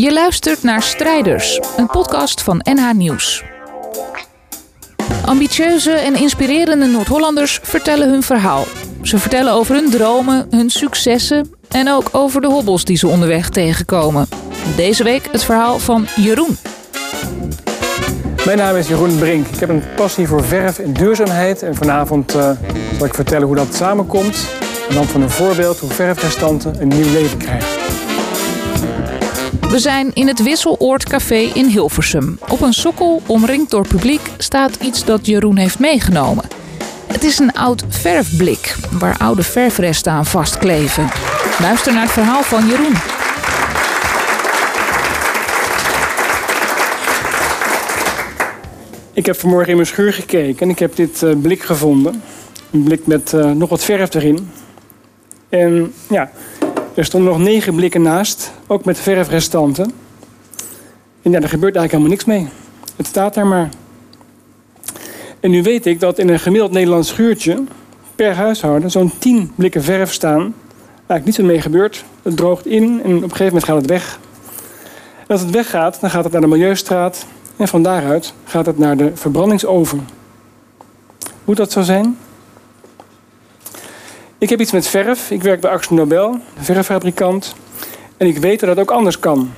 Je luistert naar Strijders, een podcast van NH Nieuws. Ambitieuze en inspirerende Noord-Hollanders vertellen hun verhaal. Ze vertellen over hun dromen, hun successen en ook over de hobbels die ze onderweg tegenkomen. Deze week het verhaal van Jeroen. Mijn naam is Jeroen Brink. Ik heb een passie voor verf en duurzaamheid. En vanavond uh, zal ik vertellen hoe dat samenkomt. En dan van een voorbeeld hoe verfrestanten een nieuw leven krijgen. We zijn in het Wisseloord Café in Hilversum. Op een sokkel, omringd door publiek, staat iets dat Jeroen heeft meegenomen. Het is een oud verfblik waar oude verfresten aan vastkleven. Luister naar het verhaal van Jeroen. Ik heb vanmorgen in mijn schuur gekeken en ik heb dit uh, blik gevonden. Een blik met uh, nog wat verf erin. En ja, er stonden nog negen blikken naast, ook met verfrestanten. En ja, gebeurt eigenlijk helemaal niks mee. Het staat daar maar. En nu weet ik dat in een gemiddeld Nederlands schuurtje per huishouden zo'n 10 blikken verf staan. Eigenlijk niets mee gebeurt. Het droogt in en op een gegeven moment gaat het weg. En als het weggaat, dan gaat het naar de Milieustraat. En van daaruit gaat het naar de verbrandingsoven. Moet dat zo zijn? Ik heb iets met verf. Ik werk bij Axel Nobel, verffabrikant. En ik weet dat het ook anders kan.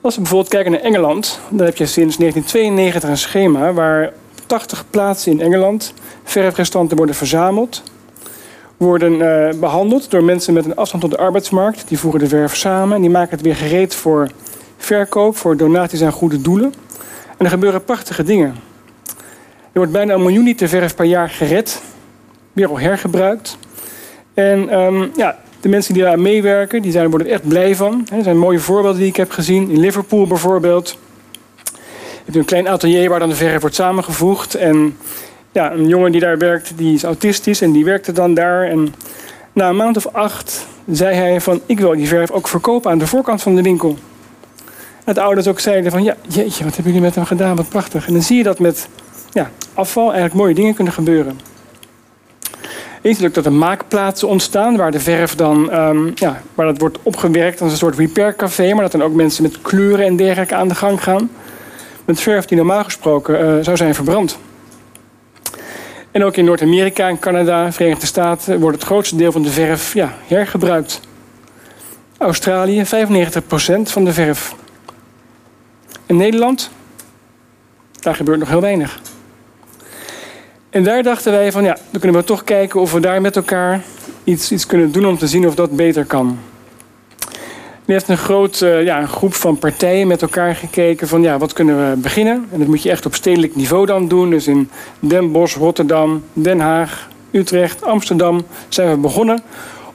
Als we bijvoorbeeld kijken naar Engeland, dan heb je sinds 1992 een schema waar 80 plaatsen in Engeland verfrestanten worden verzameld, worden uh, behandeld door mensen met een afstand tot de arbeidsmarkt. Die voegen de verf samen en die maken het weer gereed voor verkoop, voor donaties aan goede doelen. En er gebeuren prachtige dingen. Er wordt bijna een miljoen liter verf per jaar gered al hergebruikt. En um, ja, de mensen die daar meewerken, die zijn, worden er echt blij van. Er zijn mooie voorbeelden die ik heb gezien. In Liverpool bijvoorbeeld. Je hebt een klein atelier waar dan de verf wordt samengevoegd. En ja, een jongen die daar werkt, die is autistisch en die werkte dan daar. En na een maand of acht zei hij van... ik wil die verf ook verkopen aan de voorkant van de winkel. En de ouders ook zeiden van... ja, jeetje, wat hebben jullie met hem gedaan, wat prachtig. En dan zie je dat met ja, afval eigenlijk mooie dingen kunnen gebeuren natuurlijk dat er maakplaatsen ontstaan waar de verf dan, um, ja, waar dat wordt opgewerkt als een soort repaircafé, maar dat dan ook mensen met kleuren en dergelijke aan de gang gaan. Met verf die normaal gesproken uh, zou zijn verbrand. En ook in Noord-Amerika en Canada, Verenigde Staten, wordt het grootste deel van de verf ja, hergebruikt. Australië, 95% van de verf. In Nederland, daar gebeurt nog heel weinig. En daar dachten wij van ja, dan kunnen we toch kijken of we daar met elkaar iets, iets kunnen doen om te zien of dat beter kan. Nu heeft een groot uh, ja, een groep van partijen met elkaar gekeken van ja, wat kunnen we beginnen? En dat moet je echt op stedelijk niveau dan doen. Dus in Den Bosch, Rotterdam, Den Haag, Utrecht, Amsterdam zijn we begonnen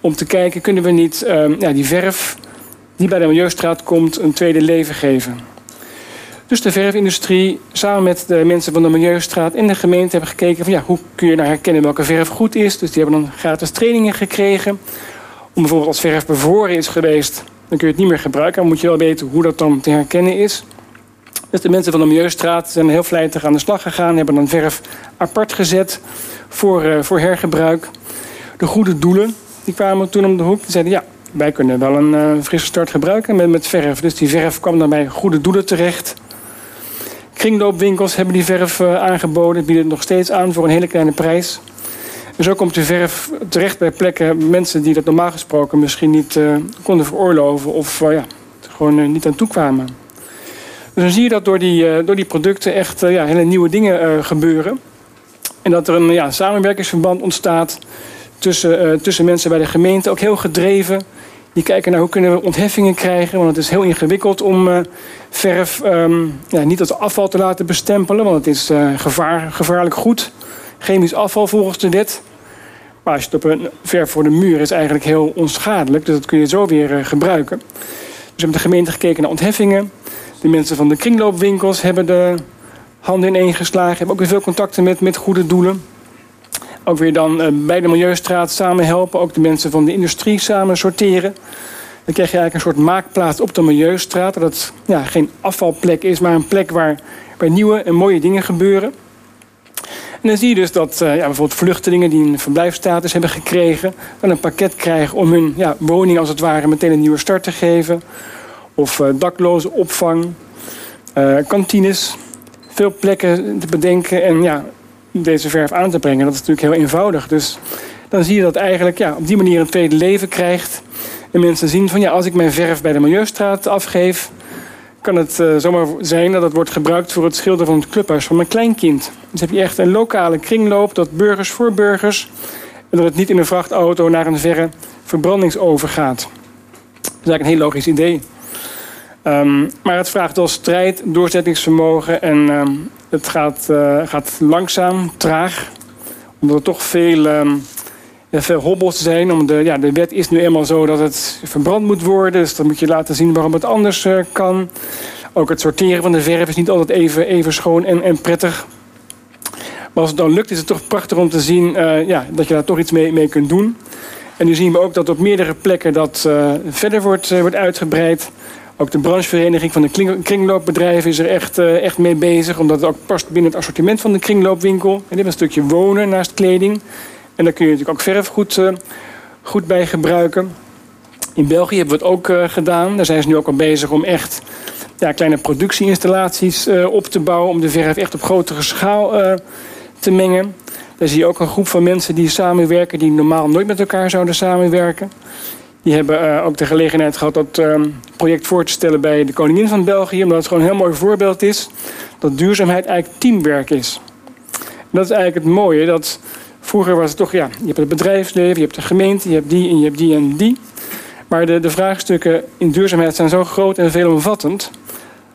om te kijken, kunnen we niet uh, ja, die verf die bij de Milieustraat komt een tweede leven geven. Dus de verfindustrie samen met de mensen van de Milieustraat en de gemeente hebben gekeken van ja, hoe kun je nou herkennen welke verf goed is. Dus die hebben dan gratis trainingen gekregen. Om bijvoorbeeld als verf bevroren is geweest, dan kun je het niet meer gebruiken. Dan moet je wel weten hoe dat dan te herkennen is. Dus de mensen van de Milieustraat zijn heel vlijtig aan de slag gegaan. Hebben dan verf apart gezet voor, uh, voor hergebruik. De goede doelen die kwamen toen om de hoek. Die zeiden ja, wij kunnen wel een uh, frisse start gebruiken met, met verf. Dus die verf kwam dan bij goede doelen terecht. Kringloopwinkels hebben die verf uh, aangeboden, bieden het nog steeds aan voor een hele kleine prijs. Zo komt de verf terecht bij plekken, mensen die dat normaal gesproken misschien niet uh, konden veroorloven of uh, ja, gewoon niet aan toe kwamen. Dus dan zie je dat door die, door die producten echt ja, hele nieuwe dingen gebeuren. En dat er een ja, samenwerkingsverband ontstaat tussen, tussen mensen bij de gemeente, ook heel gedreven die kijken naar hoe kunnen we ontheffingen krijgen. Want het is heel ingewikkeld om uh, verf um, ja, niet als afval te laten bestempelen. Want het is uh, gevaar, gevaarlijk goed. Chemisch afval volgens de wet. Maar als je het op een verf voor de muur is eigenlijk heel onschadelijk. Dus dat kun je zo weer uh, gebruiken. Dus we hebben de gemeente gekeken naar ontheffingen. De mensen van de kringloopwinkels hebben de handen ineengeslagen. Hebben ook weer veel contacten met, met goede doelen ook weer dan uh, bij de Milieustraat samen helpen. Ook de mensen van de industrie samen sorteren. Dan krijg je eigenlijk een soort maakplaats op de Milieustraat. Dat het ja, geen afvalplek is, maar een plek waar, waar nieuwe en mooie dingen gebeuren. En dan zie je dus dat uh, ja, bijvoorbeeld vluchtelingen die een verblijfstatus hebben gekregen... dan een pakket krijgen om hun ja, woning als het ware meteen een nieuwe start te geven. of uh, dakloze opvang, kantines. Veel plekken te bedenken en ja, deze verf aan te brengen. Dat is natuurlijk heel eenvoudig. Dus dan zie je dat eigenlijk ja, op die manier een tweede leven krijgt. En mensen zien van ja, als ik mijn verf bij de Milieustraat afgeef, kan het uh, zomaar zijn dat het wordt gebruikt voor het schilderen van het clubhuis van mijn kleinkind. Dus heb je echt een lokale kringloop dat burgers voor burgers en dat het niet in een vrachtauto naar een verre verbrandingsover gaat. Dat is eigenlijk een heel logisch idee. Um, maar het vraagt wel strijd, doorzettingsvermogen en um, het gaat, uh, gaat langzaam, traag. Omdat er toch veel, um, veel hobbels zijn. Om de, ja, de wet is nu eenmaal zo dat het verbrand moet worden. Dus dan moet je laten zien waarom het anders uh, kan. Ook het sorteren van de verf is niet altijd even, even schoon en, en prettig. Maar als het dan lukt, is het toch prachtig om te zien uh, ja, dat je daar toch iets mee, mee kunt doen. En nu zien we ook dat op meerdere plekken dat verder wordt, wordt uitgebreid. Ook de branchevereniging van de kringloopbedrijven is er echt, uh, echt mee bezig. Omdat het ook past binnen het assortiment van de kringloopwinkel. En dit is een stukje wonen naast kleding. En daar kun je natuurlijk ook verf goed, goed bij gebruiken. In België hebben we het ook gedaan. Daar zijn ze nu ook al bezig om echt ja, kleine productieinstallaties op te bouwen. Om de verf echt op grotere schaal te mengen. Daar zie je ook een groep van mensen die samenwerken, die normaal nooit met elkaar zouden samenwerken. Die hebben uh, ook de gelegenheid gehad dat uh, project voor te stellen bij de koningin van België, omdat het gewoon een heel mooi voorbeeld is dat duurzaamheid eigenlijk teamwerk is. Dat is eigenlijk het mooie, dat vroeger was het toch, ja, je hebt het bedrijfsleven, je hebt de gemeente, je hebt die en je hebt die en die. Maar de, de vraagstukken in duurzaamheid zijn zo groot en veelomvattend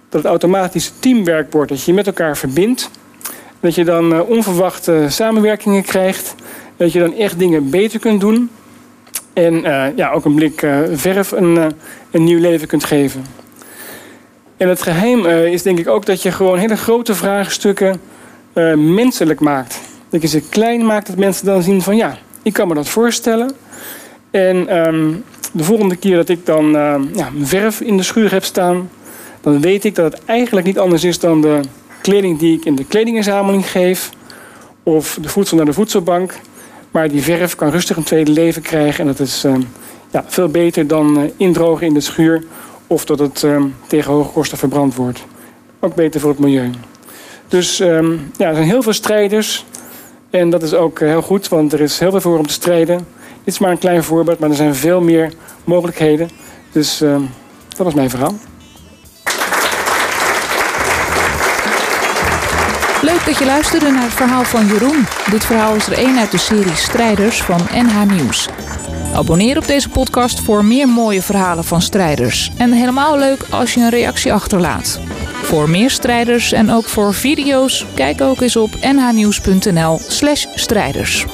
dat het automatisch teamwerk wordt, dat je je met elkaar verbindt dat je dan uh, onverwachte samenwerkingen krijgt. Dat je dan echt dingen beter kunt doen. En uh, ja, ook een blik uh, verf een, een nieuw leven kunt geven. En het geheim is denk ik ook dat je gewoon hele grote vraagstukken menselijk maakt. Dat je ze klein maakt, dat mensen dan zien van ja, ik kan me dat voorstellen. En um, de volgende keer dat ik dan ja, verf in de schuur heb staan, dan weet ik dat het eigenlijk niet anders is dan de kleding die ik in de kledinginzameling geef, of de voedsel naar de voedselbank. Maar die verf kan rustig een tweede leven krijgen en dat is uh, ja, veel beter dan uh, indrogen in de schuur of dat het uh, tegen hoge kosten verbrand wordt. Ook beter voor het milieu. Dus um, ja, er zijn heel veel strijders en dat is ook heel goed, want er is heel veel voor om te strijden. Dit is maar een klein voorbeeld, maar er zijn veel meer mogelijkheden. Dus ehm, dat was mijn verhaal. Leuk dat je luisterde naar het verhaal van Jeroen. Dit verhaal is er één uit de serie Strijders van NH Nieuws. Abonneer op deze podcast voor meer mooie verhalen van strijders. En helemaal leuk als je een reactie achterlaat. Voor meer strijders en ook voor video's, kijk ook eens op nhnieuws.nl/strijders.